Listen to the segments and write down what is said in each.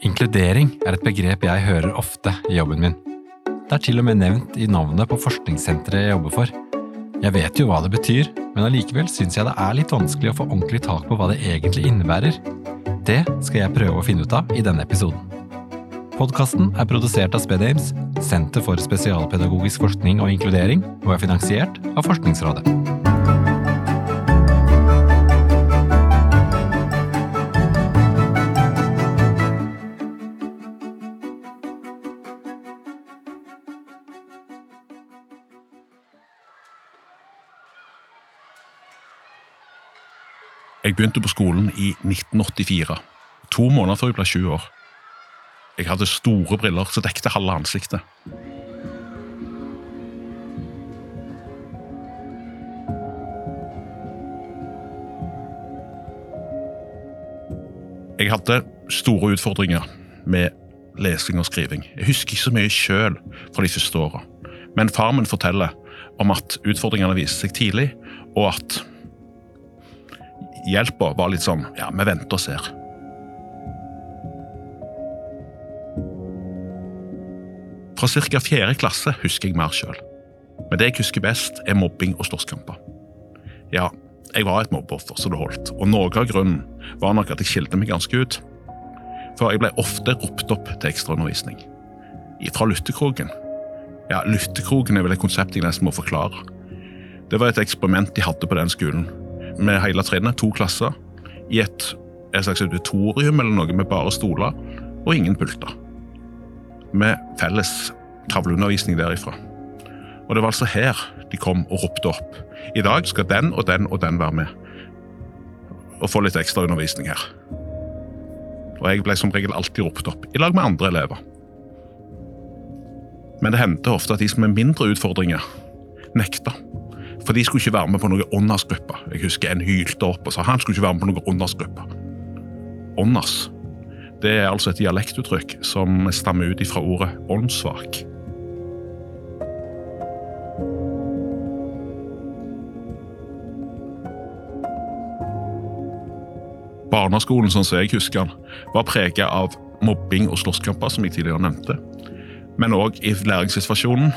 Inkludering er et begrep jeg hører ofte i jobben min. Det er til og med nevnt i navnet på forskningssenteret jeg jobber for. Jeg vet jo hva det betyr, men allikevel syns jeg det er litt vanskelig å få ordentlig tak på hva det egentlig innebærer. Det skal jeg prøve å finne ut av i denne episoden. Podkasten er produsert av SpedAmes, Senter for spesialpedagogisk forskning og inkludering, og er finansiert av Forskningsrådet. Jeg begynte på skolen i 1984, to måneder før jeg ble 20 år. Jeg hadde store briller som dekte halve ansiktet. Jeg hadde store utfordringer med lesing og skriving. Jeg husker ikke så mye sjøl fra de første åra, men far min forteller om at utfordringene viste seg tidlig, og at hjelpa var litt sånn ja, vi venter og ser. Fra ca. fjerde klasse husker jeg mer sjøl. Men det jeg husker best, er mobbing og slåsskamper. Ja, jeg var et mobbeoffer så det holdt, og noe av grunnen var nok at jeg skilte meg ganske ut. For jeg ble ofte ropt opp til ekstraundervisning. Fra lyttekroken. Ja, lyttekroken er vel et konsept jeg nesten må forklare. Det var et eksperiment de hadde på den skolen, med hele trinnet, to klasser, i et, et slags auditorium eller noe med bare stoler og ingen pulter. Med felles tavleundervisning derifra. Og det var altså her de kom og ropte opp. I dag skal den og den og den være med. Og få litt ekstra undervisning her. Og jeg ble som regel alltid ropt opp, i lag med andre elever. Men det hendte ofte at de som er mindre utfordringer, nekta. For de skulle ikke være med på noen åndersgruppe. Jeg husker en hylte opp og sa han skulle ikke være med på noen åndersgruppe. Ånders det er altså et dialektuttrykk som stammer ut fra ordet åndssvak. Barneskolen, sånn som jeg husker den, var preget av mobbing og slåsskamper, som jeg tidligere nevnte. Men òg i læringssituasjonen,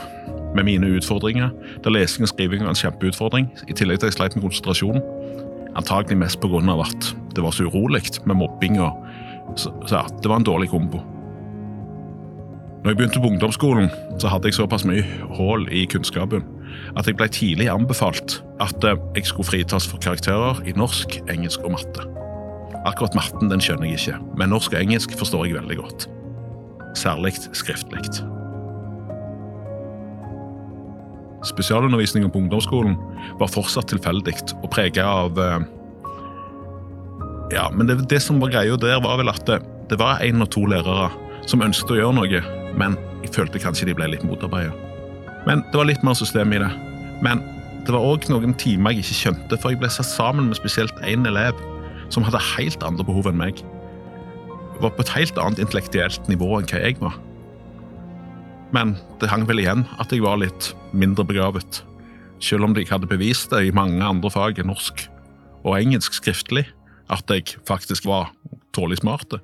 med mine utfordringer, der lesing og skriving var en kjempeutfordring, i tillegg til at jeg sleit med konsentrasjonen. Antagelig mest pga. at det var så urolig med mobbing. og så, så ja, Det var en dårlig kombo. Når jeg begynte på ungdomsskolen, så hadde jeg såpass mye hull i kunnskapen at jeg ble tidlig anbefalt at eh, jeg skulle fritas for karakterer i norsk, engelsk og matte. Akkurat matten den skjønner jeg ikke, men norsk og engelsk forstår jeg veldig godt. Særlig skriftlig. Spesialundervisningen på ungdomsskolen var fortsatt tilfeldig og preget av eh, Ja, men det, det, som var greia der, var vel at det, det var én og to lærere som ønsket å gjøre noe, men jeg følte kanskje de ble litt motarbeidet. Men det var litt mer system i det. Men det var òg noen timer jeg ikke skjønte, for jeg ble satt sammen med spesielt én elev som hadde helt andre behov enn meg. Var på et helt annet intellektuelt nivå enn hva jeg var. Men det hang vel igjen at jeg var litt mindre begavet. Selv om jeg hadde bevist det i mange andre fag enn norsk og engelsk skriftlig, at jeg faktisk var tålelig smart.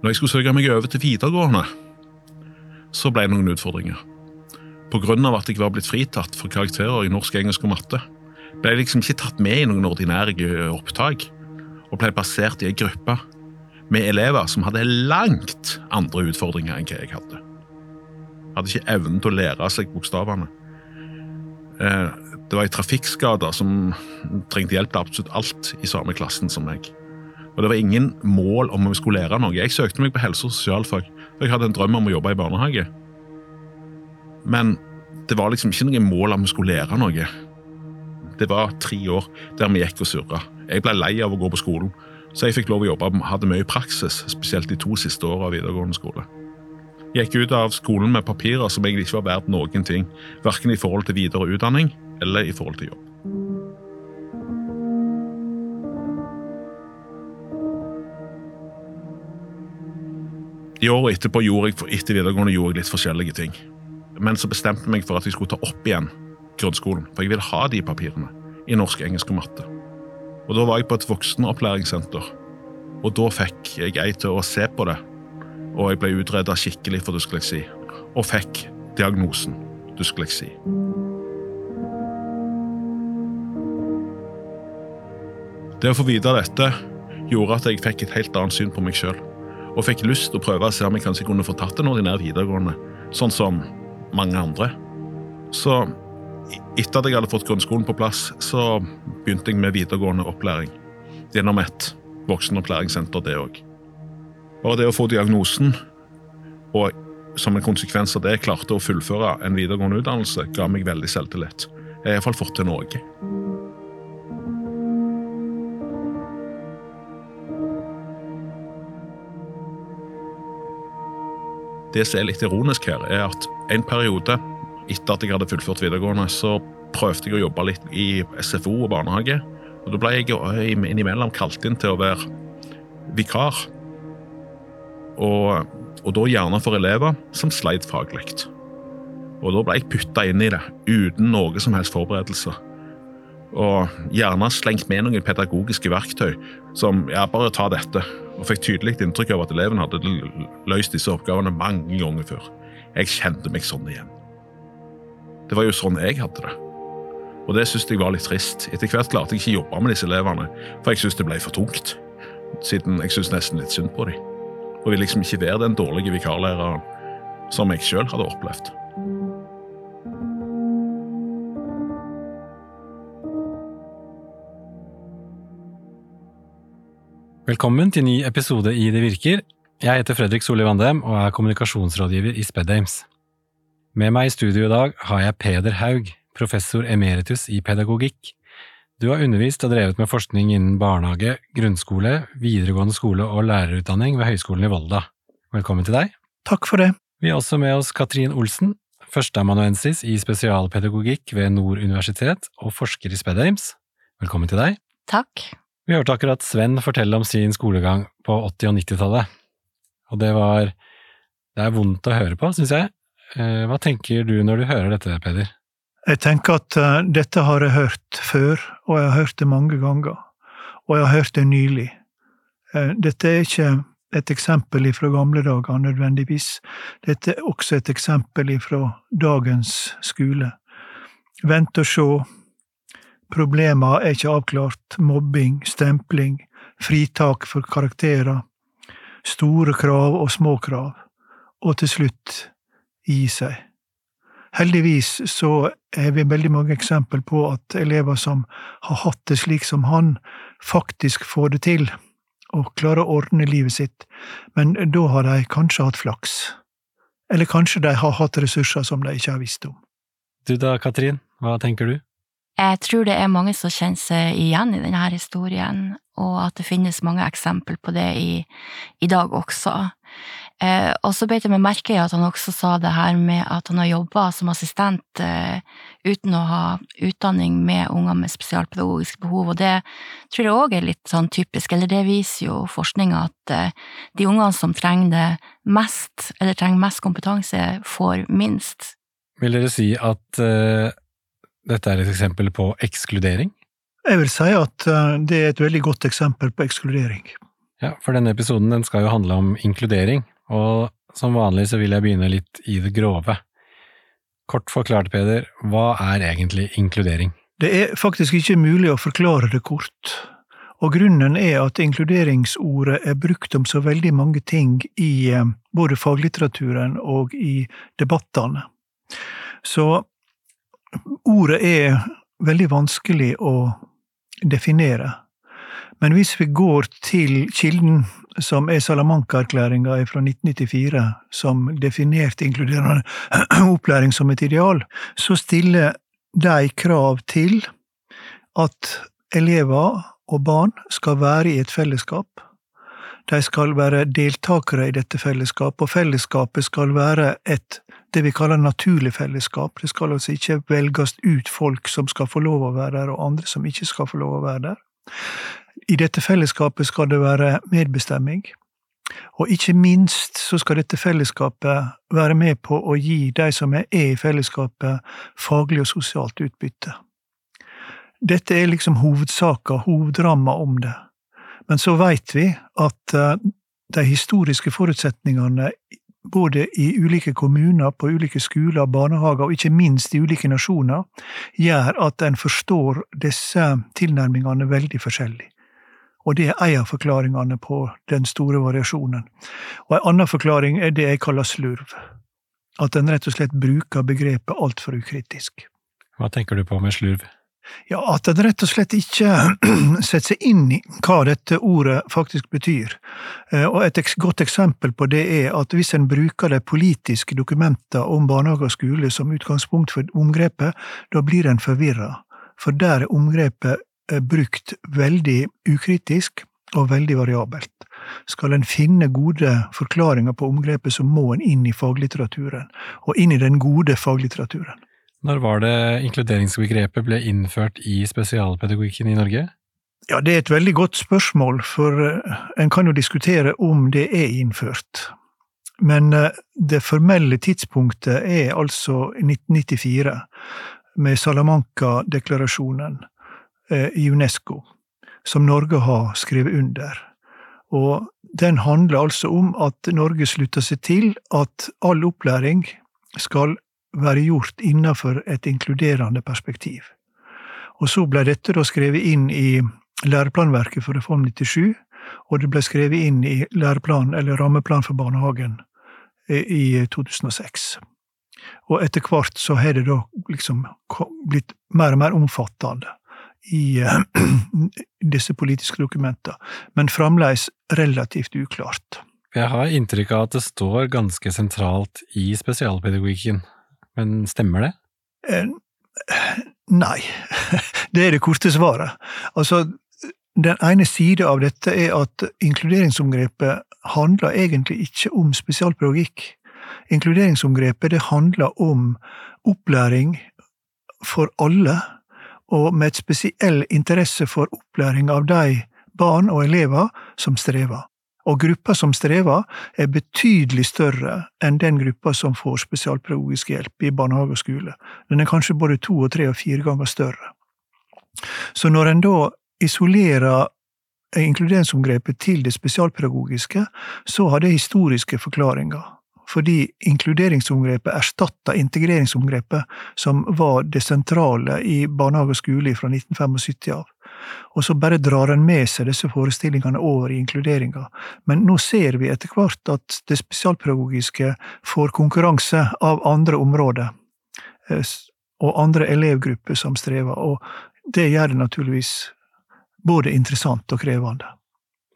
Når jeg skulle søke meg over til videregående, så ble det noen utfordringer. Av at jeg var blitt fritatt for karakterer i norsk, engelsk og matte, ble jeg liksom ikke tatt med i noen ordinære opptak og ble plassert i ei gruppe med elever som hadde langt andre utfordringer enn hva jeg hadde. Hadde ikke evnen til å lære seg bokstavene. Eh, det var ei trafikkskade som trengte hjelp til absolutt alt i samme klassen som meg. Og det var ingen mål om vi skulle lære noe. Jeg søkte meg på helse- og sosialfag, for jeg hadde en drøm om å jobbe i barnehage. Men det var liksom ikke noe mål om vi skulle lære noe. Det var tre år der vi gikk og surra. Jeg ble lei av å gå på skolen, så jeg fikk lov å jobbe hadde mye praksis, spesielt de to siste åra av videregående skole. Jeg gikk ut av skolen med papirer som egentlig ikke var verdt noen ting, verken i forhold til videre utdanning eller i forhold til jobb. I året etterpå gjorde jeg, etter videregående gjorde jeg litt forskjellige ting. Men så bestemte jeg meg for at jeg skulle ta opp igjen grunnskolen, for jeg ville ha de papirene i norsk, engelsk og matte. Og Da var jeg på et voksenopplæringssenter, og da fikk jeg ei til å se på det. Og jeg ble utreda skikkelig for dysleksi, og fikk diagnosen dysleksi. Det å få vite dette gjorde at jeg fikk et helt annet syn på meg sjøl, og fikk lyst til å prøve å se om jeg kanskje kunne få tatt en ordinær videregående, sånn som mange andre. Så etter at jeg hadde fått grunnskolen på plass, så begynte jeg med videregående opplæring gjennom et voksenopplæringssenter, det òg. Bare det å få diagnosen, og som en konsekvens av det klarte å fullføre en videregående utdannelse, ga meg veldig selvtillit. Jeg har iallfall fått til noe. Det som er litt ironisk her, er at en periode etter at jeg hadde fullført videregående, så prøvde jeg å jobbe litt i SFO og barnehage. Og Da ble jeg innimellom kalt inn til å være vikar. Og, og da gjerne for elever som sleit faglig. Og da ble jeg putta inn i det uten noe som helst forberedelse. Og gjerne slengt med noen pedagogiske verktøy som ja, bare ta dette. Og fikk tydelig inntrykk av at eleven hadde løst disse oppgavene mange ganger før. Jeg kjente meg sånn igjen. Det var jo sånn jeg hadde det. Og det syntes jeg var litt trist. Etter hvert klarte jeg ikke jobbe med disse elevene, for jeg syntes det ble for tungt. Siden jeg syntes nesten litt synd på dem. Og ville liksom ikke være den dårlige vikarlæreren som jeg sjøl hadde opplevd. Velkommen til ny episode i Det virker. Jeg heter Fredrik Solli Vandem og er kommunikasjonsrådgiver i Spedames. Med meg i studio i dag har jeg Peder Haug, professor emeritus i pedagogikk. Du har undervist og drevet med forskning innen barnehage, grunnskole, videregående skole og lærerutdanning ved Høgskolen i Volda. Velkommen til deg. Takk for det. Vi har også med oss Katrin Olsen, førsteamanuensis i spesialpedagogikk ved Nord universitet og forsker i Spedames. Velkommen til deg. Takk. Vi hørte akkurat Sven fortelle om sin skolegang på 80- og 90-tallet, og det var… det er vondt å høre på, synes jeg. Eh, hva tenker du når du hører dette, Peder? Jeg tenker at uh, dette har jeg hørt før, og jeg har hørt det mange ganger. Og jeg har hørt det nylig. Uh, dette er ikke et eksempel fra gamle dager, nødvendigvis. Dette er også et eksempel fra dagens skole. Vent og sjå, Problemer er ikke avklart, mobbing, stempling, fritak for karakterer, store krav og små krav, og til slutt gi seg. Heldigvis så er vi veldig mange eksempel på at elever som har hatt det slik som han, faktisk får det til, og klarer å ordne livet sitt, men da har de kanskje hatt flaks. Eller kanskje de har hatt ressurser som de ikke har visst om. Du da, Katrin, hva tenker du? Jeg tror det er mange som kjenner seg igjen i denne historien, og at det finnes mange eksempel på det i, i dag også. Eh, og så beit jeg meg merke i at han også sa det her med at han har jobba som assistent eh, uten å ha utdanning med unger med spesialpedagogiske behov, og det tror jeg òg er litt sånn typisk, eller det viser jo forskninga at eh, de ungene som trenger det mest, eller trenger mest kompetanse, får minst. Vil dere si at eh, dette er et eksempel på ekskludering? Jeg vil si at eh, det er et veldig godt eksempel på ekskludering. Ja, for denne episoden den skal jo handle om inkludering, og som vanlig så vil jeg begynne litt i det grove. Kort forklart, Peder, hva er egentlig inkludering? Det er faktisk ikke mulig å forklare det kort, og grunnen er at inkluderingsordet er brukt om så veldig mange ting i eh, både faglitteraturen og i debattene. Så ordet er veldig vanskelig å definere. Men hvis vi går til kilden, som er Salamanca-erklæringa fra 1994, som definerte inkluderende opplæring som et ideal, så stiller de krav til at elever og barn skal være i et fellesskap. De skal være deltakere i dette fellesskapet, og fellesskapet skal være et det vi kaller naturlig fellesskap. Det skal altså ikke velges ut folk som skal få lov å være der, og andre som ikke skal få lov å være der. I dette fellesskapet skal det være medbestemming, og ikke minst så skal dette fellesskapet være med på å gi de som er i fellesskapet, faglig og sosialt utbytte. Dette er liksom hovedsaka, hovedramma om det. Men så veit vi at eh, de historiske forutsetningene både i ulike kommuner, på ulike skoler, barnehager og ikke minst i ulike nasjoner, gjør at en forstår disse tilnærmingene veldig forskjellig. Og det er en av forklaringene på den store variasjonen. Og en annen forklaring er det jeg kaller slurv. At en rett og slett bruker begrepet altfor ukritisk. Hva tenker du på med slurv? Ja, At en rett og slett ikke setter seg inn i hva dette ordet faktisk betyr. Eh, og Et godt eksempel på det er at hvis en bruker de politiske dokumenter om barnehage og skole som utgangspunkt for omgrepet, da blir en forvirra. For der er omgrepet eh, brukt veldig ukritisk og veldig variabelt. Skal en finne gode forklaringer på omgrepet, så må en inn i faglitteraturen, og inn i den gode faglitteraturen. Når var det inkluderingsbegrepet ble innført i spesialpedagogikken i Norge? Ja, Det er et veldig godt spørsmål, for eh, en kan jo diskutere om det er innført. Men eh, det formelle tidspunktet er altså 1994, med Salamanca-deklarasjonen eh, i UNESCO, som Norge har skrevet under. Og den handler altså om at Norge slutter seg til at all opplæring skal være gjort innenfor et inkluderende perspektiv. Og så ble dette da skrevet inn i læreplanverket for Reform 97, og det ble skrevet inn i læreplan, eller rammeplan for barnehagen, eh, i 2006. Og etter hvert så har det da liksom blitt mer og mer omfattende i uh, disse politiske dokumentene, men fremdeles relativt uklart. Jeg har inntrykk av at det står ganske sentralt i spesialpedagogikken men stemmer det? Eh, nei. Det er det korte svaret. Altså, den ene side av dette er at inkluderingsomgrepet handler egentlig ikke om spesialpedagogikk. Inkluderingsomgrepet det handler om opplæring for alle, og med et spesiell interesse for opplæring av de barn og elever som strever og gruppa som strever, er betydelig større enn den gruppa som får spesialpedagogisk hjelp i barnehage og skole. Den er kanskje både to og tre og fire ganger større. Så når en da isolerer inkluderingsomgrepet til det spesialpedagogiske, så har det historiske forklaringer. Fordi inkluderingsomgrepet erstatta integreringsomgrepet, som var det sentrale i barnehage og skole fra 1975 av og så bare drar en med seg disse forestillingene over i inkluderinga. Men nå ser vi etter hvert at det spesialpedagogiske får konkurranse av andre områder, eh, og andre elevgrupper som strever, og det gjør det naturligvis både interessant og krevende.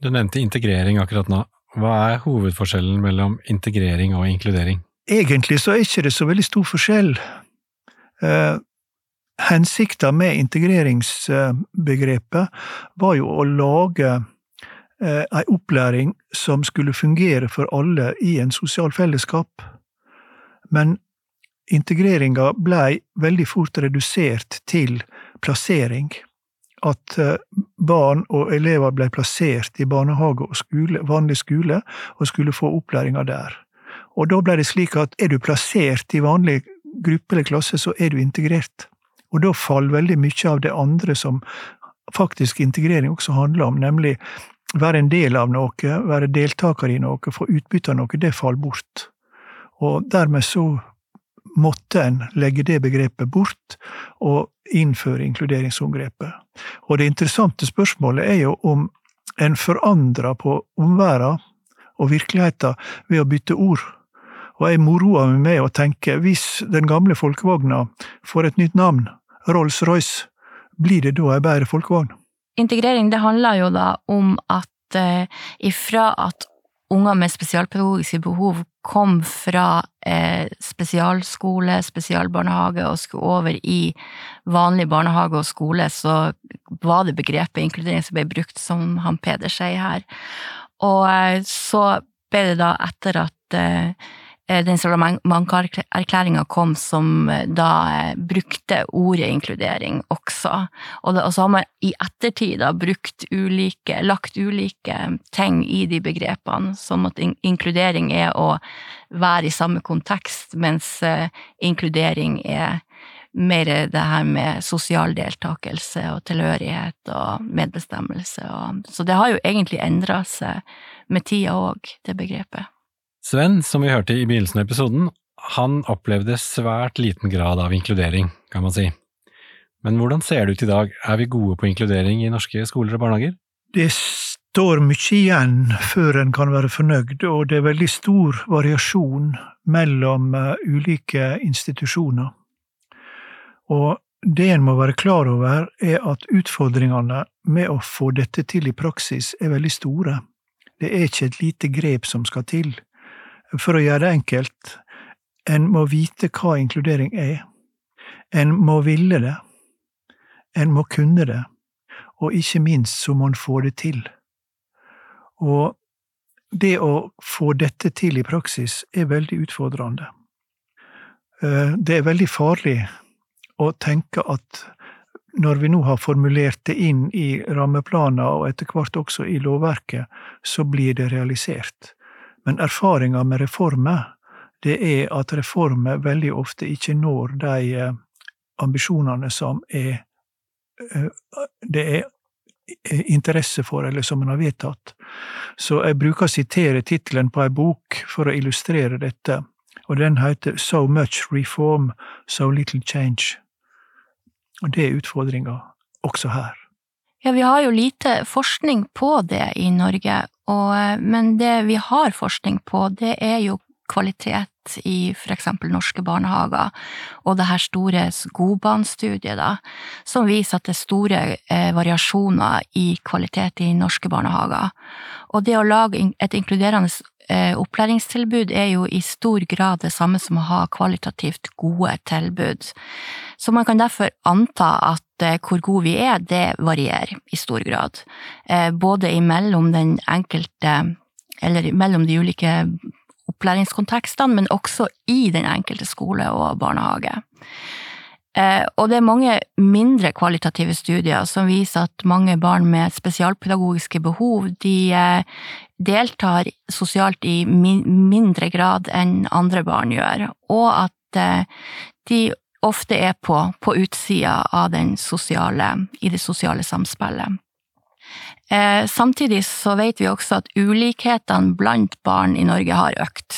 Du nevnte integrering akkurat nå. Hva er hovedforskjellen mellom integrering og inkludering? Egentlig så er ikke det så veldig stor forskjell. Eh, Hensikta med integreringsbegrepet var jo å lage eh, ei opplæring som skulle fungere for alle i en sosial fellesskap. Men integreringa blei veldig fort redusert til plassering. At eh, barn og elever blei plassert i barnehage og skole, vanlig skole, og skulle få opplæringa der. Og da blei det slik at er du plassert i vanlig gruppe eller klasse, så er du integrert. Og da faller veldig mye av det andre som faktisk integrering også handler om, nemlig være en del av noe, være deltaker i noe, få utbytte av noe, det faller bort. Og dermed så måtte en legge det begrepet bort og innføre inkluderingsomgrepet. Og det interessante spørsmålet er jo om en forandrer på omverdenen og virkeligheten ved å bytte ord. Og jeg moroer meg med å tenke, hvis den gamle folkevogna får et nytt navn, Rolls-Royce, blir det da ei bedre folkevogn? Integrering det handler jo da om at eh, ifra at unger med spesialpedagogiske behov kom fra eh, spesialskole, spesialbarnehage og skulle over i vanlig barnehage og skole, så var det begrepet inkludering som ble brukt, som han Peder sier her. Og eh, så ble det da etter at eh, den Salamanca-erklæringa kom som eh, da eh, brukte ordet inkludering også. Og, det, og, så har man i ettertid da brukt ulike, lagt ulike ting i de begrepene, som at inkludering er å være i samme kontekst, mens inkludering er mer det her med sosial deltakelse og tilhørighet og medbestemmelse. Og, så det har jo egentlig endra seg med tida òg, det begrepet. Sven, som vi hørte i begynnelsen av episoden, han opplevde svært liten grad av inkludering, kan man si. Men hvordan ser det ut i dag, er vi gode på inkludering i norske skoler og barnehager? Det står mye igjen før en kan være fornøyd, og det er veldig stor variasjon mellom eh, ulike institusjoner. Og det en må være klar over, er at utfordringene med å få dette til i praksis er veldig store. Det er ikke et lite grep som skal til. For å gjøre det enkelt, en må vite hva inkludering er. En må ville det. En må kunne det. Og ikke minst så må en få det til. Og det å få dette til i praksis er veldig utfordrende. Eh, det er veldig farlig å tenke at når vi nå har formulert det inn i rammeplaner og etter hvert også i lovverket, så blir det realisert. Men erfaringa med reformer, det er at reformer veldig ofte ikke når de eh, ambisjonene som er eh, det er interesse for, eller som en har vedtatt. Så jeg bruker å sitere tittelen på ei bok for å illustrere dette, og den heter So much reform, so little change. Og det er utfordringa også her. Ja, vi har jo lite forskning på det i Norge, og, men det vi har forskning på, det er jo kvalitet i eksempel norske barnehager, og det her store godbanestudiet, da, som viser at det er store eh, variasjoner i kvalitet i norske barnehager. Og det å lage et inkluderende eh, opplæringstilbud er jo i stor grad det samme som å ha kvalitativt gode tilbud. Så man kan derfor anta at eh, hvor gode vi er, det varierer i stor grad. Eh, både imellom den enkelte eller mellom de ulike opplæringskontekstene, men også i den enkelte skole og barnehage. Eh, og det er mange mindre kvalitative studier som viser at mange barn med spesialpedagogiske behov, de eh, deltar sosialt i mindre grad enn andre barn gjør, og at eh, de ofte er på, på utsida av sosiale, i det sosiale samspillet. Eh, samtidig så vet vi også at ulikhetene blant barn i Norge har økt.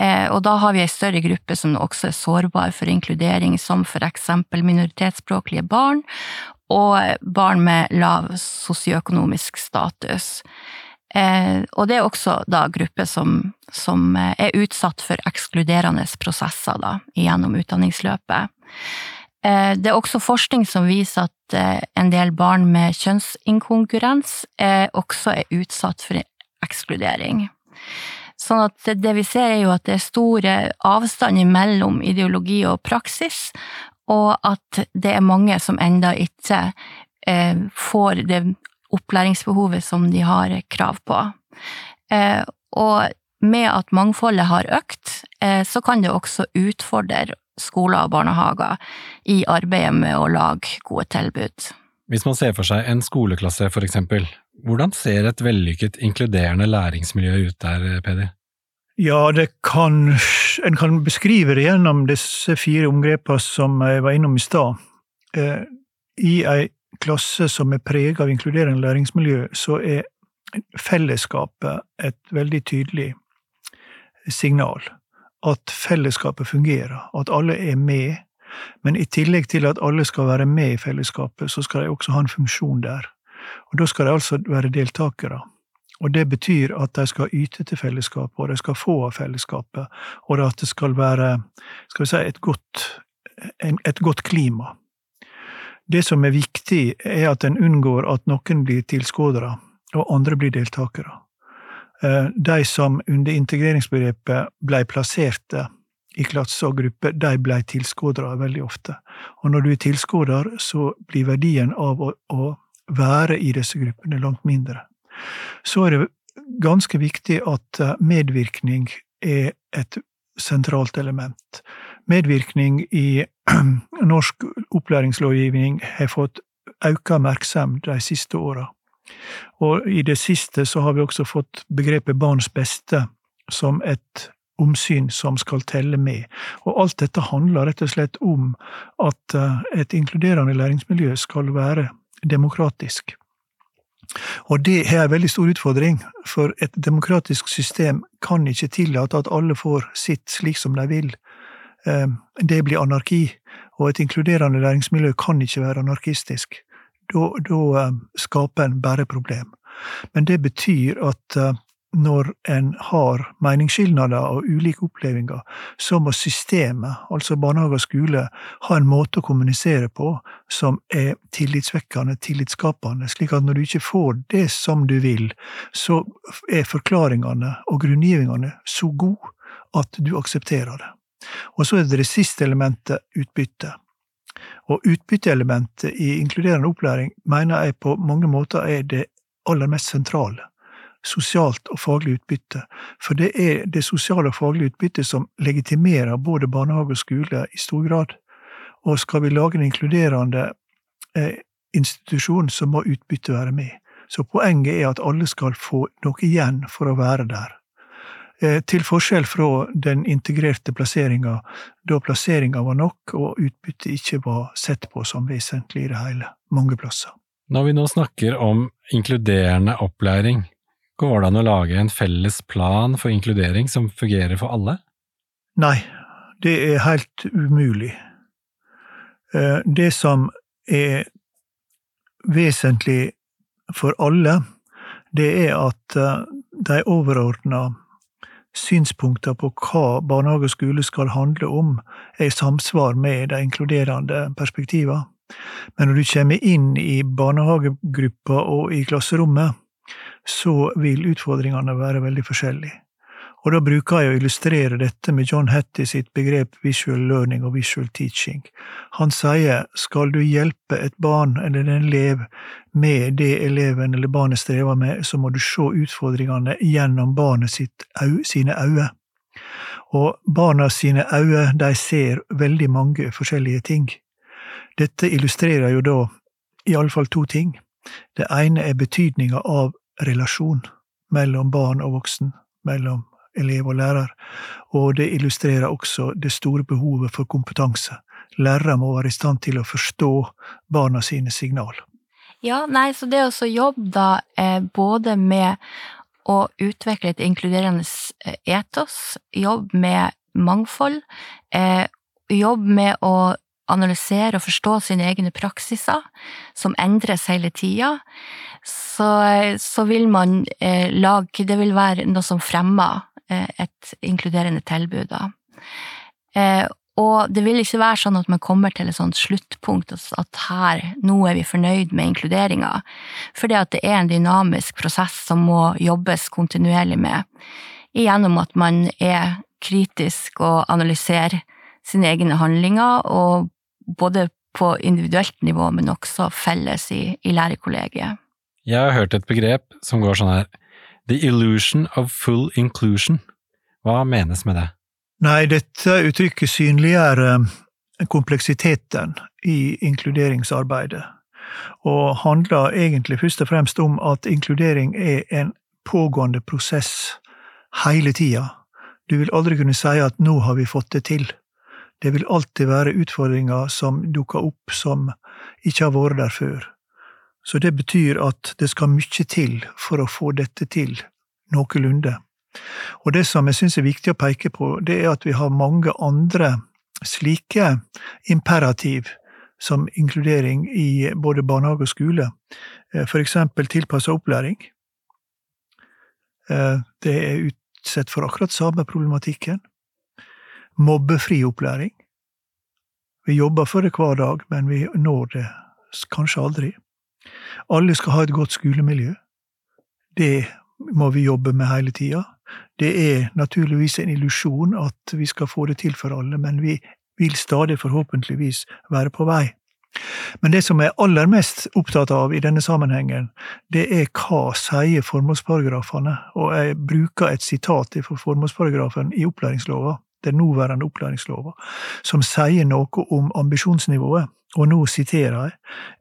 Eh, og da har vi ei større gruppe som også er sårbar for inkludering, som for eksempel minoritetsspråklige barn og barn med lav sosioøkonomisk status. Eh, og det er også da grupper som, som er utsatt for ekskluderende prosesser da, gjennom utdanningsløpet. Eh, det er også forskning som viser at eh, en del barn med kjønnsinkonkurrens eh, også er utsatt for ekskludering. Sånn at det vi ser er jo at det er store avstander mellom ideologi og praksis, og at det er mange som enda ikke får det opplæringsbehovet som de har krav på. Og med at mangfoldet har økt, så kan det også utfordre skoler og barnehager i arbeidet med å lage gode tilbud. Hvis man ser for seg en skoleklasse, for eksempel, hvordan ser et vellykket inkluderende læringsmiljø ut der, Peder? Ja, det kan En kan beskrive det gjennom disse fire omgrepene som jeg var innom i stad. Eh, I ei klasse som er preget av inkluderende læringsmiljø, så er fellesskapet et veldig tydelig signal at fellesskapet fungerer, at alle er med. Men i tillegg til at alle skal være med i fellesskapet, så skal de også ha en funksjon der. Og Da skal de altså være deltakere. Og Det betyr at de skal yte til fellesskapet, og de skal få av fellesskapet, og at det skal være skal si, et, godt, et godt klima. Det som er viktig, er at en unngår at noen blir tilskuere, og andre blir deltakere. Eh, de som under integreringsbegrepet blei plasserte i klasse og gruppe, de blei tilskuere veldig ofte. Og når du er tilskuer, så blir verdien av å, å, være i disse gruppene langt mindre. Så er det ganske viktig at eh, medvirkning er et sentralt element. Medvirkning i norsk opplæringslovgivning har fått auka merksemd de siste åra. Og i det siste så har vi også fått begrepet barns beste som et omsyn som skal telle med. Og alt dette handler rett og slett om at eh, et inkluderende læringsmiljø skal være demokratisk. Og det er en veldig stor utfordring, for et demokratisk system kan ikke tillate at alle får sitt slik som de vil. Eh, det blir anarki, og et inkluderende læringsmiljø kan ikke være anarkistisk. Da, da eh, skaper en bare problem. Men det betyr at når en har meningsskilnader og ulike opplevelser, så må systemet, altså barnehage og skole, ha en måte å kommunisere på som er tillitsvekkende, tillitsskapende, slik at når du ikke får det som du vil, så er forklaringene og grunngivingene så gode at du aksepterer det. Og så er det det siste elementet, utbytte. Og utbytteelementet i inkluderende opplæring mener jeg på mange måter er det aller mest sentrale sosialt og faglig utbytte, for det er det sosiale og faglige utbyttet som legitimerer både barnehage og skole i stor grad. Og skal vi lage en inkluderende eh, institusjon, så må utbyttet være med. Så poenget er at alle skal få noe igjen for å være der. Eh, til forskjell fra den integrerte plasseringa, da plasseringa var nok og utbyttet ikke var sett på som vesentlig i det hele, mange plasser. Når vi nå snakker om inkluderende opplæring, Går det an å lage en felles plan for inkludering som fungerer for alle? Nei, det er helt umulig. Eh, det som er vesentlig for alle, det er at eh, de overordna synspunkter på hva barnehage og skole skal handle om, er i samsvar med de inkluderende perspektivene. Men når du kommer inn i barnehagegruppa og i klasserommet, så vil utfordringene være veldig forskjellige. Og da bruker jeg å illustrere dette med John Hattie sitt begrep visual learning og visual teaching. Han sier skal du hjelpe et barn eller en elev med det eleven eller barnet strever med, så må du se utfordringene gjennom barnet sitt, sine øyne. Og barna sine øyne, de ser veldig mange forskjellige ting. Dette illustrerer jo da i alle fall to ting. Det ene er betydninga av relasjon mellom barn og voksen, mellom elev og lærer, og det illustrerer også det store behovet for kompetanse. Lærere må være i stand til å forstå barna sine signal. Ja, nei, så det å jobbe da eh, både med å utvikle et inkluderende eh, etos, jobbe med mangfold, eh, jobbe med å analysere og forstå sine egne praksiser, som endres hele tida, så, så, vil man lage Det vil være noe som fremmer et inkluderende tilbud, da. Eh, og det vil ikke være sånn at man kommer til et sånt sluttpunkt at her, nå er vi fornøyd med inkluderinga, at det er en dynamisk prosess som må jobbes kontinuerlig med, gjennom at man er kritisk og analyserer sine egne handlinger, og både på individuelt nivå, men også felles i, i lærerkollegiet. Jeg har hørt et begrep som går sånn her The illusion of full inclusion. Hva menes med det? Nei, dette uttrykket synliggjør eh, kompleksiteten i inkluderingsarbeidet, og handler egentlig først og fremst om at inkludering er en pågående prosess hele tida. Du vil aldri kunne si at nå har vi fått det til. Det vil alltid være utfordringer som dukker opp som ikke har vært der før. Så det betyr at det skal mye til for å få dette til noenlunde. Og det som jeg syns er viktig å peke på, det er at vi har mange andre slike imperativ som inkludering i både barnehage og skole, eh, for eksempel tilpassa opplæring. Eh, det er utsatt for akkurat samme problematikken mobbefri opplæring. Vi jobber for det hver dag, men vi når det kanskje aldri. Alle skal ha et godt skolemiljø. Det må vi jobbe med hele tida. Det er naturligvis en illusjon at vi skal få det til for alle, men vi vil stadig forhåpentligvis være på vei. Men det som jeg er aller mest opptatt av i denne sammenhengen, det er hva sier formålsparagrafene, og jeg bruker et sitat fra formålsparagrafen i opplæringslova den nåværende opplæringslova, som sier noe om ambisjonsnivået. Og nå siterer jeg,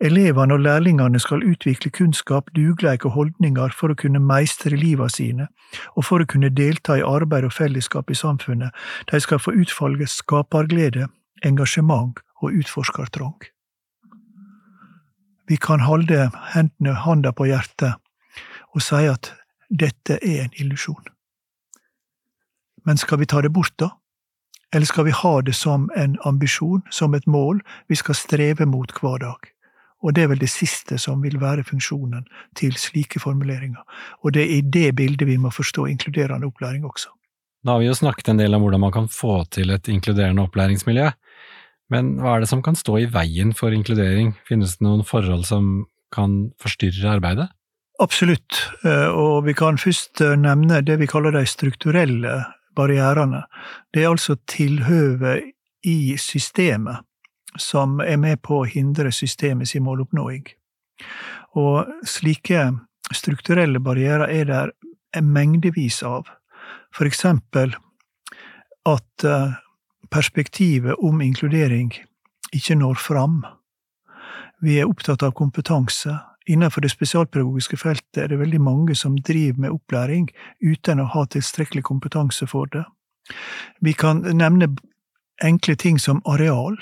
elevene og lærlingene skal utvikle kunnskap, dugleik og holdninger for å kunne meistre livet sine, og for å kunne delta i arbeid og fellesskap i samfunnet. De skal få utfolde skaperglede, engasjement og utforskertrang. Vi kan holde hendene, handa på hjertet, og si at dette er en illusjon. Men skal vi ta det bort, da? Eller skal vi ha det som en ambisjon, som et mål vi skal streve mot hver dag? Og det er vel det siste som vil være funksjonen til slike formuleringer. Og det er i det bildet vi må forstå inkluderende opplæring også. Da har vi jo snakket en del om hvordan man kan få til et inkluderende opplæringsmiljø. Men hva er det som kan stå i veien for inkludering? Finnes det noen forhold som kan forstyrre arbeidet? Absolutt, eh, og vi kan først eh, nevne det vi kaller de strukturelle barrierene. Det er altså tilhøvet i systemet som er med på å hindre systemets måloppnåing. Og slike strukturelle barrierer er det mengdevis av. For eksempel at eh, perspektivet om inkludering ikke når fram. Vi er opptatt av kompetanse, Innenfor det spesialpedagogiske feltet er det veldig mange som driver med opplæring uten å ha tilstrekkelig kompetanse for det. Vi kan nevne enkle ting som areal.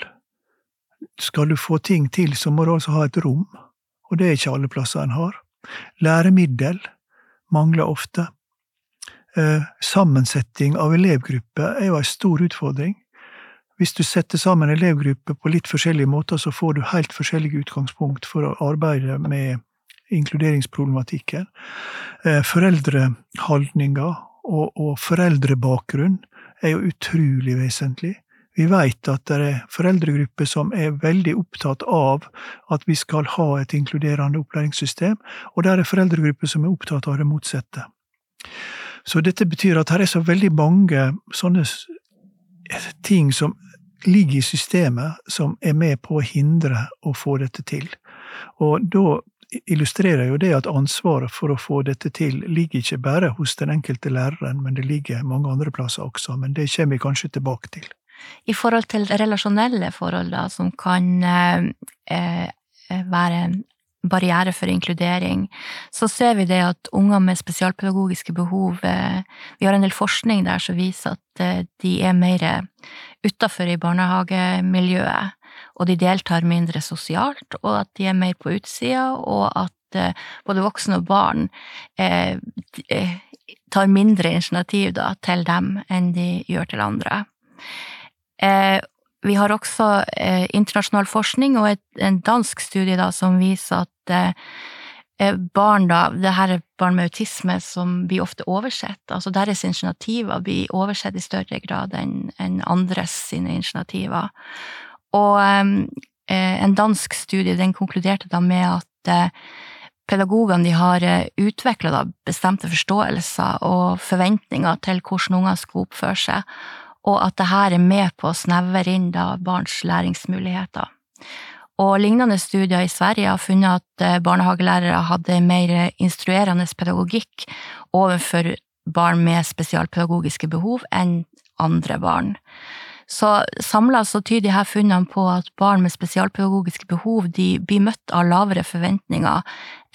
Skal du få ting til, så må du altså ha et rom, og det er ikke alle plasser en har. Læremiddel mangler ofte. Eh, sammensetting av elevgrupper er jo en stor utfordring. Hvis du setter sammen elevgrupper på litt forskjellige måter, så får du helt forskjellige utgangspunkt for å arbeide med inkluderingsproblematikken. Eh, foreldreholdninger og, og foreldrebakgrunn er jo utrolig vesentlig. Vi vet at det er foreldregrupper som er veldig opptatt av at vi skal ha et inkluderende opplæringssystem, og det er foreldregrupper som er opptatt av det motsatte. Så dette betyr at her er så veldig mange sånne ting som ligger i systemet som er med på å hindre å få dette til. Og da illustrerer jo det at ansvaret for å få dette til ligger ikke bare hos den enkelte læreren, men det ligger mange andre plasser også. Men det kommer vi kanskje tilbake til. I forhold til relasjonelle forhold, da, som kan eh, være være barriere for inkludering, så ser vi det at unger med spesialpedagogiske behov eh, Vi har en del forskning der som viser at eh, de er mer utafor i barnehagemiljøet, og de deltar mindre sosialt, og at de er mer på utsida, og at eh, både voksne og barn tar mindre initiativ da, til dem enn de gjør til andre. Vi har også eh, internasjonal forskning og et, en dansk studie da, som viser at eh, eh, barn da, det her er barn med autisme som blir ofte oversett. Altså deres initiativer blir oversett i større grad enn en andres sine initiativer. Og eh, en dansk studie den konkluderte da med at eh, pedagogene de har eh, utvikla bestemte forståelser og forventninger til hvordan unger skal oppføre seg, og at dette er med på å snevre inn da barns læringsmuligheter. Og lignende studier i Sverige har funnet at eh, barnehagelærere hadde mer instruerende pedagogikk overfor barn med spesialpedagogiske behov enn andre barn. Så samla så tyder disse funnene på at barn med spesialpedagogiske behov de blir møtt av lavere forventninger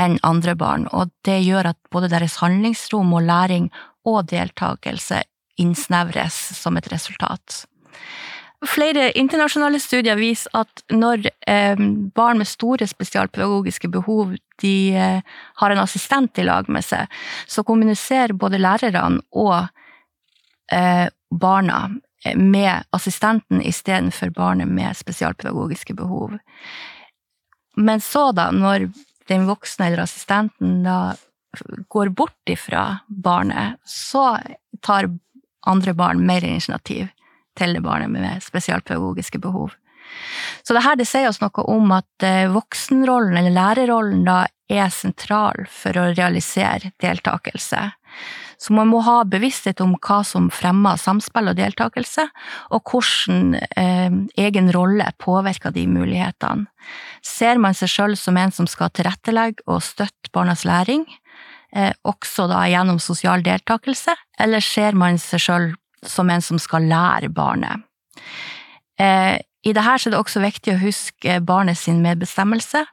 enn andre barn, og det gjør at både deres handlingsrom og læring og deltakelse innsnevres som et resultat. Flere internasjonale studier viser at når eh, barn med store spesialpedagogiske behov de eh, har en assistent i lag med seg, så kommuniserer både lærerne og eh, barna med assistenten istedenfor barnet med spesialpedagogiske behov. Men så, da, når den voksne eller assistenten da går bort ifra barnet, så tar andre barn mer initiativ til det barnet med spesialpedagogiske behov. Så det her det sier oss noe om at eh, voksenrollen, eller lærerrollen, da er sentral for å realisere deltakelse. Så man må ha bevissthet om hva som fremmer samspill og deltakelse, og hvordan eh, egen rolle påvirker de mulighetene. Ser man seg sjøl som en som skal tilrettelegge og støtte barnas læring, eh, også da gjennom sosial deltakelse, eller ser man seg sjøl som en som skal lære barnet. Eh, I dette er det også viktig å huske barnet sin medbestemmelse,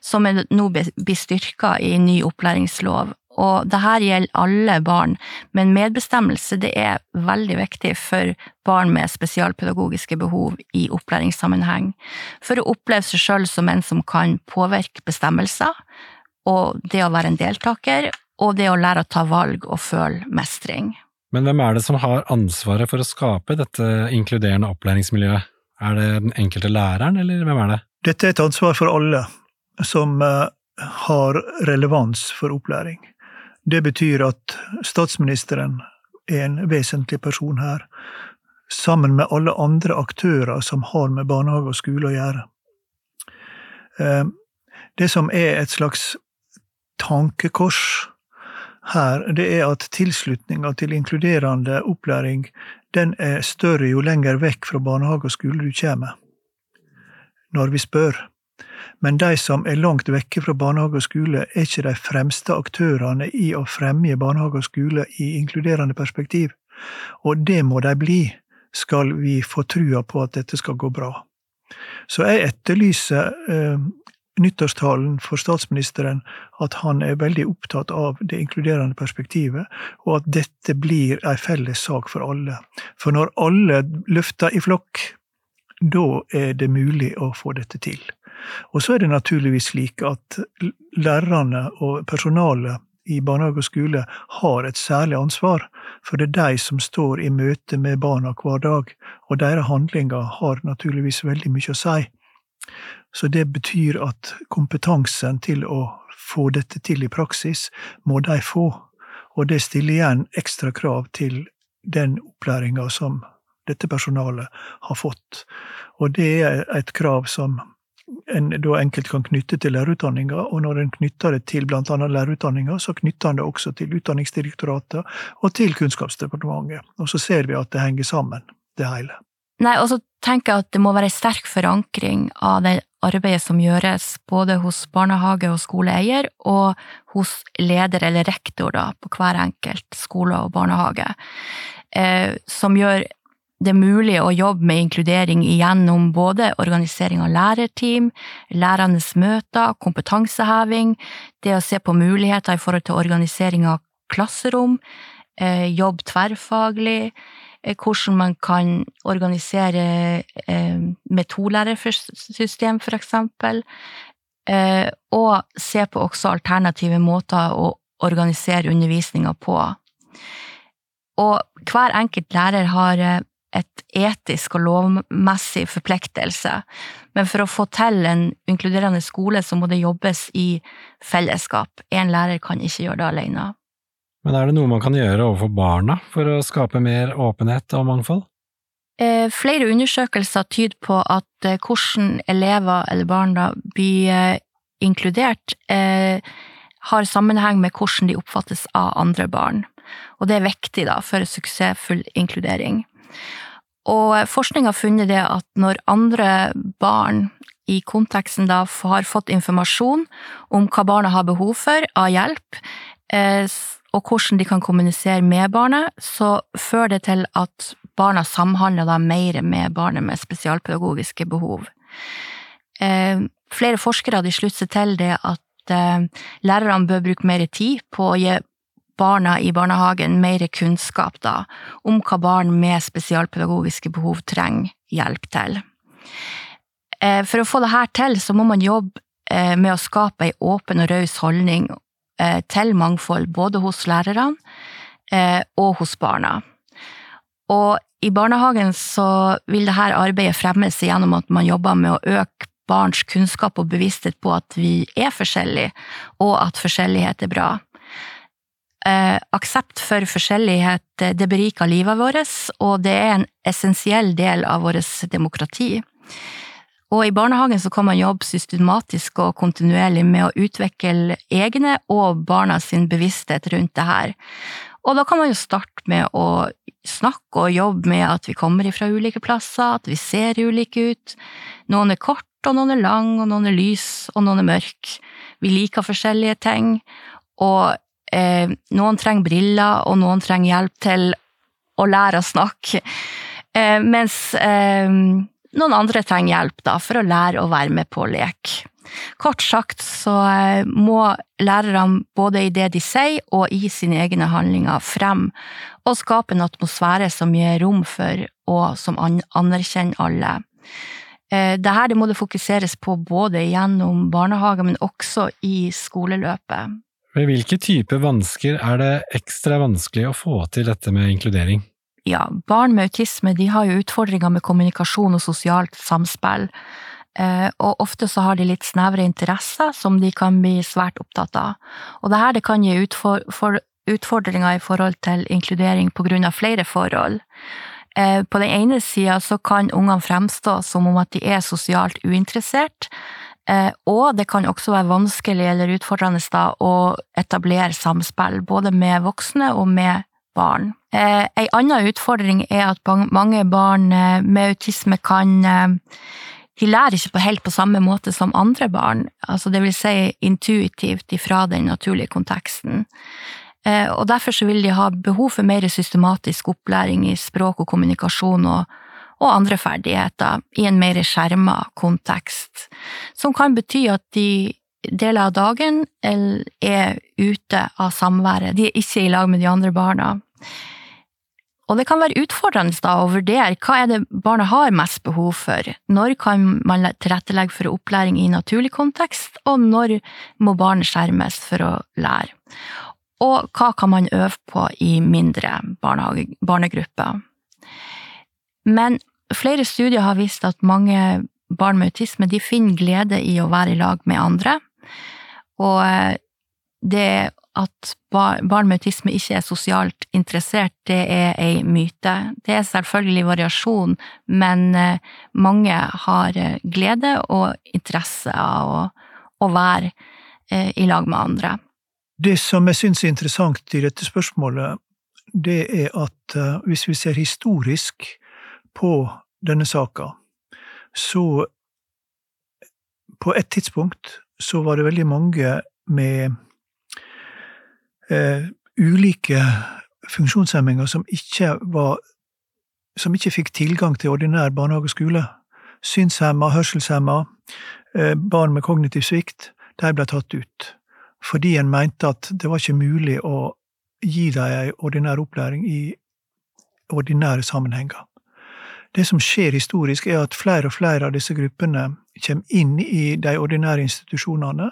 som nå blir styrka i ny opplæringslov. Og dette gjelder alle barn, men medbestemmelse det er veldig viktig for barn med spesialpedagogiske behov i opplæringssammenheng. For å oppleve seg sjøl som en som kan påvirke bestemmelser, og det å være en deltaker, og det å lære å ta valg og føle mestring. Men hvem er det som har ansvaret for å skape dette inkluderende opplæringsmiljøet? Er det den enkelte læreren, eller hvem er det? Dette er et ansvar for alle som eh, har relevans for opplæring. Det betyr at statsministeren er en vesentlig person her, sammen med alle andre aktører som har med barnehage og skole å gjøre. Eh, det som er et slags tankekors her, det er at tilslutninga til inkluderende opplæring den er større jo lenger vekk fra barnehage og skole du kommer, når vi spør. Men de som er langt vekke fra barnehage og skole, er ikke de fremste aktørene i å fremje barnehage og skole i inkluderende perspektiv, og det må de bli, skal vi få trua på at dette skal gå bra. Så jeg etterlyser eh, nyttårstalen for statsministeren at han er veldig opptatt av det inkluderende perspektivet, og at dette blir ei felles sak for alle. For når alle løfter i flokk, da er det mulig å få dette til. Og så er det naturligvis slik at lærerne og personalet i barnehage og skole har et særlig ansvar, for det er de som står i møte med barna hver dag, og deres handlinger har naturligvis veldig mye å si. Så det betyr at kompetansen til å få dette til i praksis, må de få. Og det stiller igjen ekstra krav til den opplæringa som dette personalet har fått. Og det er et krav som en da enkelt kan knytte til lærerutdanninga, og når en knytter det til annet lærerutdanninga, så knytter en det også til Utdanningsdirektoratet og til Kunnskapsdepartementet. Og så ser vi at det henger sammen, det hele. Nei, og så tenker jeg at det må være en sterk forankring av det arbeidet som gjøres både hos barnehage- og skoleeier, og hos leder eller rektor da, på hver enkelt skole og barnehage, eh, som gjør det mulig å jobbe med inkludering gjennom både organisering av lærerteam, lærernes møter, kompetanseheving, det å se på muligheter i forhold til organisering av klasserom, eh, jobb tverrfaglig, hvordan man kan organisere eh, med tolærersystem, for eksempel. Eh, og se på også alternative måter å organisere undervisninga på. Og hver enkelt lærer har et etisk og lovmessig forpliktelse, men for å få til en inkluderende skole, så må det jobbes i fellesskap. Én lærer kan ikke gjøre det alene. Men er det noe man kan gjøre overfor barna for å skape mer åpenhet og mangfold? Eh, flere undersøkelser tyder på at eh, hvordan elever eller barn da blir eh, inkludert, har sammenheng med hvordan de oppfattes av andre barn. Og det er viktig da, for suksessfull inkludering. Og forskning har funnet det at når andre barn i konteksten da har fått informasjon om hva barna har behov for av hjelp, og hvordan de kan kommunisere med barnet, så fører det til at barna samhandler da mer med barnet med spesialpedagogiske behov. Eh, flere forskere hadde sluttet seg til det at eh, lærerne bør bruke mer tid på å gi barna i barnehagen mer kunnskap da, om hva barn med spesialpedagogiske behov trenger hjelp til. Eh, for å få dette til, så må man jobbe med å skape ei åpen og raus holdning Eh, til mangfold både hos lærerne eh, og hos barna. Og i barnehagen så vil dette arbeidet fremmes gjennom at man jobber med å øke barns kunnskap og bevissthet på at vi er forskjellige, og at forskjellighet er bra. Eh, aksept for forskjellighet det beriker livet vårt, og det er en essensiell del av vårt demokrati. Og i barnehagen så kan man jobbe systematisk og kontinuerlig med å utvikle egne og barna sin bevissthet rundt det her. Og da kan man jo starte med å snakke og jobbe med at vi kommer fra ulike plasser, at vi ser ulike ut. Noen er kort, og noen er lang, og noen er lys, og noen er mørk. Vi liker forskjellige ting, og eh, noen trenger briller, og noen trenger hjelp til å lære å snakke. Eh, mens eh, noen andre trenger hjelp da, for å lære å være med på lek. Kort sagt så eh, må lærerne både i det de sier og i sine egne handlinger frem og skape en atmosfære som gir rom for og som anerkjenner alle. Eh, Dette det må det fokuseres på både gjennom barnehage, men også i skoleløpet. Ved hvilke typer vansker er det ekstra vanskelig å få til dette med inkludering? Ja, barn med autisme de har jo utfordringer med kommunikasjon og sosialt samspill. Eh, og ofte så har de litt snevre interesser som de kan bli svært opptatt av. Og det her det kan gi utfordringer i forhold til inkludering på grunn av flere forhold. Eh, på den ene sida så kan ungene fremstå som om at de er sosialt uinteressert, eh, og det kan også være vanskelig eller utfordrende da å etablere samspill, både med voksne og med barn. Ei anna utfordring er at mange barn med autisme kan de lærer ikke på helt på samme måte som andre barn, altså det vil si intuitivt ifra den naturlige konteksten. Eh, og derfor vil de ha behov for mer systematisk opplæring i språk og kommunikasjon og, og andre ferdigheter i en mer skjerma kontekst, som kan bety at de deler av dagen er ute av samværet, de er ikke i lag med de andre barna. Og det kan være utfordrende da å vurdere hva er det barnet har mest behov for, når kan man tilrettelegge for opplæring i naturlig kontekst, og når må barnet skjermes for å lære. Og hva kan man øve på i mindre barnegrupper. Men flere studier har vist at mange barn med autisme de finner glede i å være i lag med andre, og det det at barn med autisme ikke er sosialt interessert, det er ei myte. Det er selvfølgelig variasjon, men eh, mange har eh, glede og interesse av å, å være eh, i lag med andre. Det som jeg syns er interessant i dette spørsmålet, det er at hvis vi ser historisk på denne saka, så på et tidspunkt så var det veldig mange med eh, ulike funksjonshemminger som ikke var som ikke fikk tilgang til ordinær barnehage og skole. Synshemma, hørselshemma, eh, barn med kognitiv svikt, de ble tatt ut. Fordi en mente at det var ikke mulig å gi dem ei ordinær opplæring i ordinære sammenhenger. Det som skjer historisk, er at flere og flere av disse gruppene kommer inn i de ordinære institusjonene,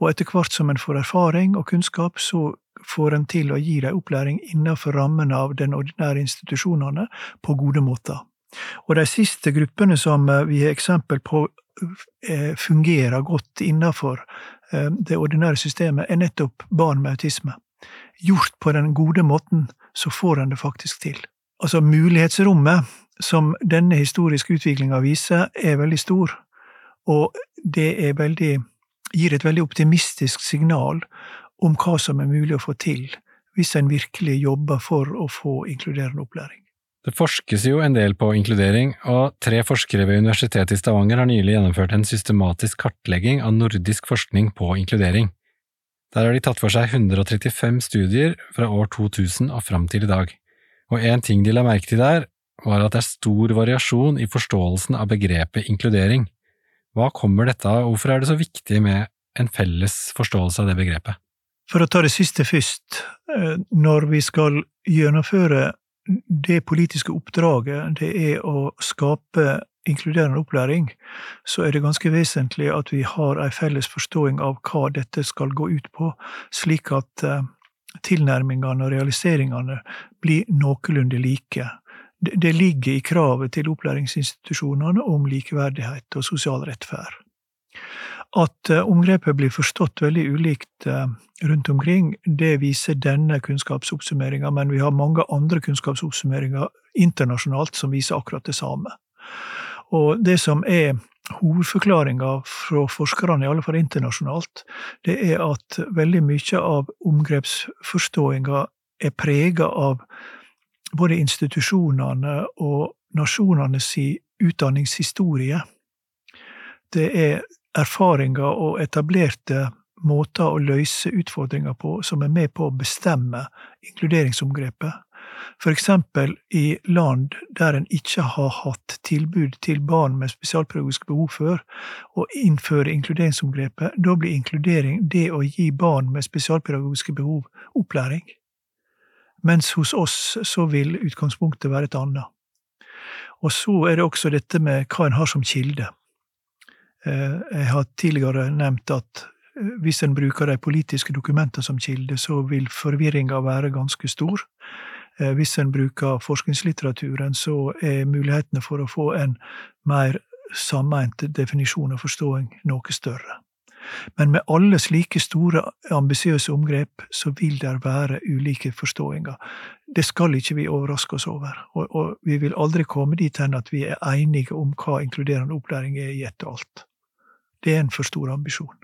og etter hvert som en får erfaring og kunnskap, så får en til å gi dem opplæring innenfor rammen av den ordinære institusjonene på gode måter. Og de siste gruppene som eh, vi har eksempel på eh, fungerer godt innenfor eh, det ordinære systemet, er nettopp barn med autisme. Gjort på den gode måten, så får en det faktisk til. Altså, mulighetsrommet som denne historiske utviklinga viser, er veldig stor, og det veldig, gir et veldig optimistisk signal om hva som er mulig å få til hvis en virkelig jobber for å få inkluderende opplæring. Det forskes jo en del på inkludering, og tre forskere ved Universitetet i Stavanger har nylig gjennomført en systematisk kartlegging av nordisk forskning på inkludering. Der har de tatt for seg 135 studier fra år 2000 og fram til i dag, og en ting de la merke til der, var at det er stor variasjon i forståelsen av begrepet inkludering. Hva kommer dette av, og hvorfor er det så viktig med en felles forståelse av det begrepet? For å ta det siste først, eh, når vi skal gjennomføre det politiske oppdraget det er å skape inkluderende opplæring, så er det ganske vesentlig at vi har ei felles forståing av hva dette skal gå ut på, slik at eh, tilnærmingene og realiseringene blir noenlunde like. Det ligger i kravet til opplæringsinstitusjonene om likeverdighet og sosial rettferd. At eh, omgrepet blir forstått veldig ulikt eh, rundt omkring, det viser denne kunnskapsoppsummeringa, men vi har mange andre kunnskapsoppsummeringer internasjonalt som viser akkurat det samme. Og det som er hovedforklaringa fra forskerne, i alle fall internasjonalt, det er at veldig mye av omgrepsforståinga er prega av både institusjonene og nasjonene si utdanningshistorie. Det er erfaringer og etablerte måter å løse utfordringer på som er med på å bestemme inkluderingsomgrepet. For eksempel i land der en ikke har hatt tilbud til barn med spesialpedagogiske behov før, og innføre inkluderingsomgrepet, da blir inkludering det å gi barn med spesialpedagogiske behov opplæring. Mens hos oss så vil utgangspunktet være et annet. Og så er det også dette med hva en har som kilde. Eh, jeg har tidligere nevnt at eh, hvis en bruker de politiske dokumentene som kilde, så vil forvirringa være ganske stor. Eh, hvis en bruker forskningslitteraturen, så er mulighetene for å få en mer sammeint definisjon og forståing noe større. Men med alle slike store, ambisiøse omgrep, så vil det være ulike forståinger. Det skal ikke vi overraske oss over, og, og vi vil aldri komme dit hen at vi er enige om hva inkluderende opplæring er i ett og alt. Det er en for stor ambisjon.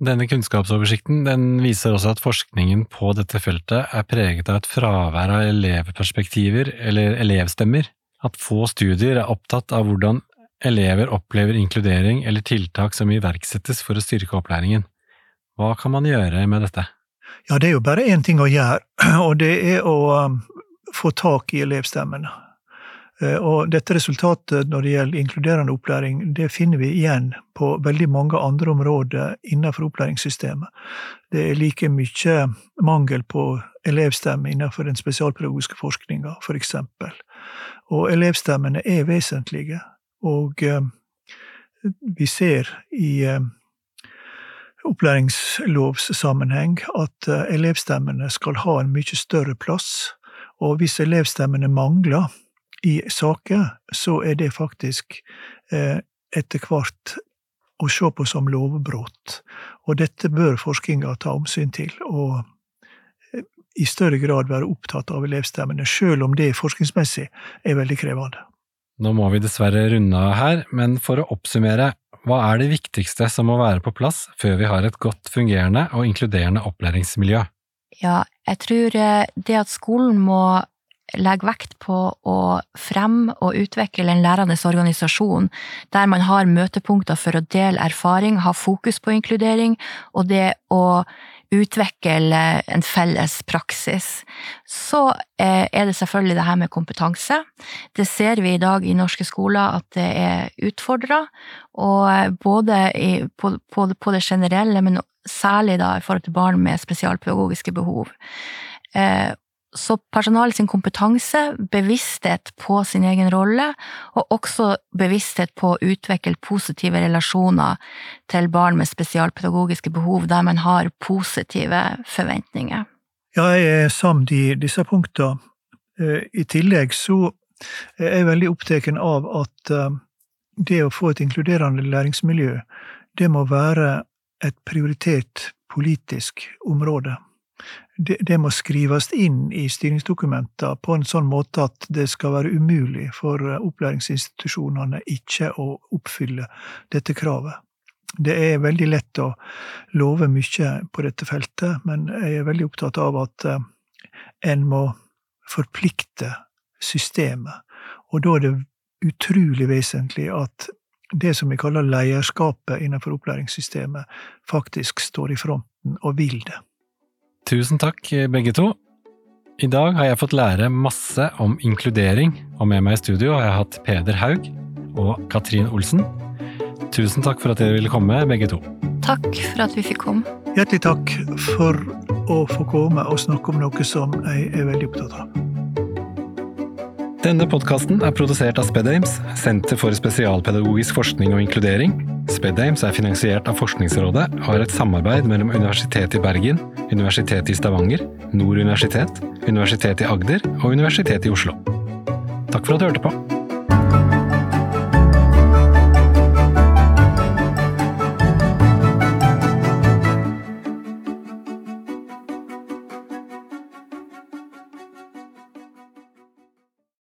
Denne kunnskapsoversikten den viser også at forskningen på dette feltet er preget av et fravær av elevperspektiver eller elevstemmer, at få studier er opptatt av hvordan elever opplever inkludering eller tiltak som iverksettes for å styrke opplæringen. Hva kan man gjøre med dette? Ja, det er jo bare én ting å gjøre, og det er å um, få tak i elevstemmene. Eh, og dette resultatet når det gjelder inkluderende opplæring, det finner vi igjen på veldig mange andre områder innenfor opplæringssystemet. Det er like mye mangel på elevstemme innenfor den spesialpedagogiske forskninga, for eksempel. Og elevstemmene er vesentlige, og eh, vi ser i eh, opplæringslovssammenheng at elevstemmene skal ha en mye større plass, og hvis elevstemmene mangler, i saker, så er det faktisk eh, etter hvert å se på som lovbrudd. Og dette bør forskninga ta omsyn til, og eh, i større grad være opptatt av elevstemmene, sjøl om det forskningsmessig er veldig krevende. Nå må vi dessverre runde av her, men for å oppsummere, hva er det viktigste som må være på plass før vi har et godt fungerende og inkluderende opplæringsmiljø? Ja, jeg tror eh, det at skolen må legger vekt på å fremme og utvikle en lærende organisasjon der man har møtepunkter for å dele erfaring, ha fokus på inkludering, og det å utvikle en felles praksis. Så eh, er det selvfølgelig det her med kompetanse. Det ser vi i dag i norske skoler at det er utfordra, og både på, det generelle, men særlig da i forhold til barn med spesialpedagogiske behov. Så personalet sin kompetanse, bevissthet på sin egen rolle, og også bevissthet på å utvikle positive relasjoner til barn med spesialpedagogiske behov, der man har positive forventninger. Ja, jeg er samd i disse punktene. Eh, I tillegg så er jeg veldig opptatt av at eh, det å få et inkluderende læringsmiljø, det må være et prioritert politisk område det, det, må skrives inn i styringsdokumenter på en sånn måte at det skal være umulig for eh, opplæringsinstitusjonene ikke å oppfylle dette kravet. Det er veldig lett å love mye på dette feltet, men jeg er veldig opptatt av at eh, en må forplikte systemet. Og da er det utrolig vesentlig at det som vi kaller lederskapet innenfor opplæringssystemet, faktisk står i fronten og vil det. Tusen takk, begge to. I dag har jeg fått lære masse om inkludering, og med meg i studio har jeg hatt Peder Haug og Katrin Olsen. Tusen takk for at dere ville komme, begge to. Takk for at vi fikk komme. Hjertelig takk for å få komme og snakke om noe som jeg er veldig opptatt av. Denne podkasten er produsert av SPEDAMES, Senter for spesialpedagogisk forskning og inkludering. SPEDAMES er finansiert av Forskningsrådet og har et samarbeid mellom Universitetet i Bergen, Universitetet i Stavanger, Nord universitet, Universitetet i Agder og Universitetet i Oslo. Takk for at du hørte på.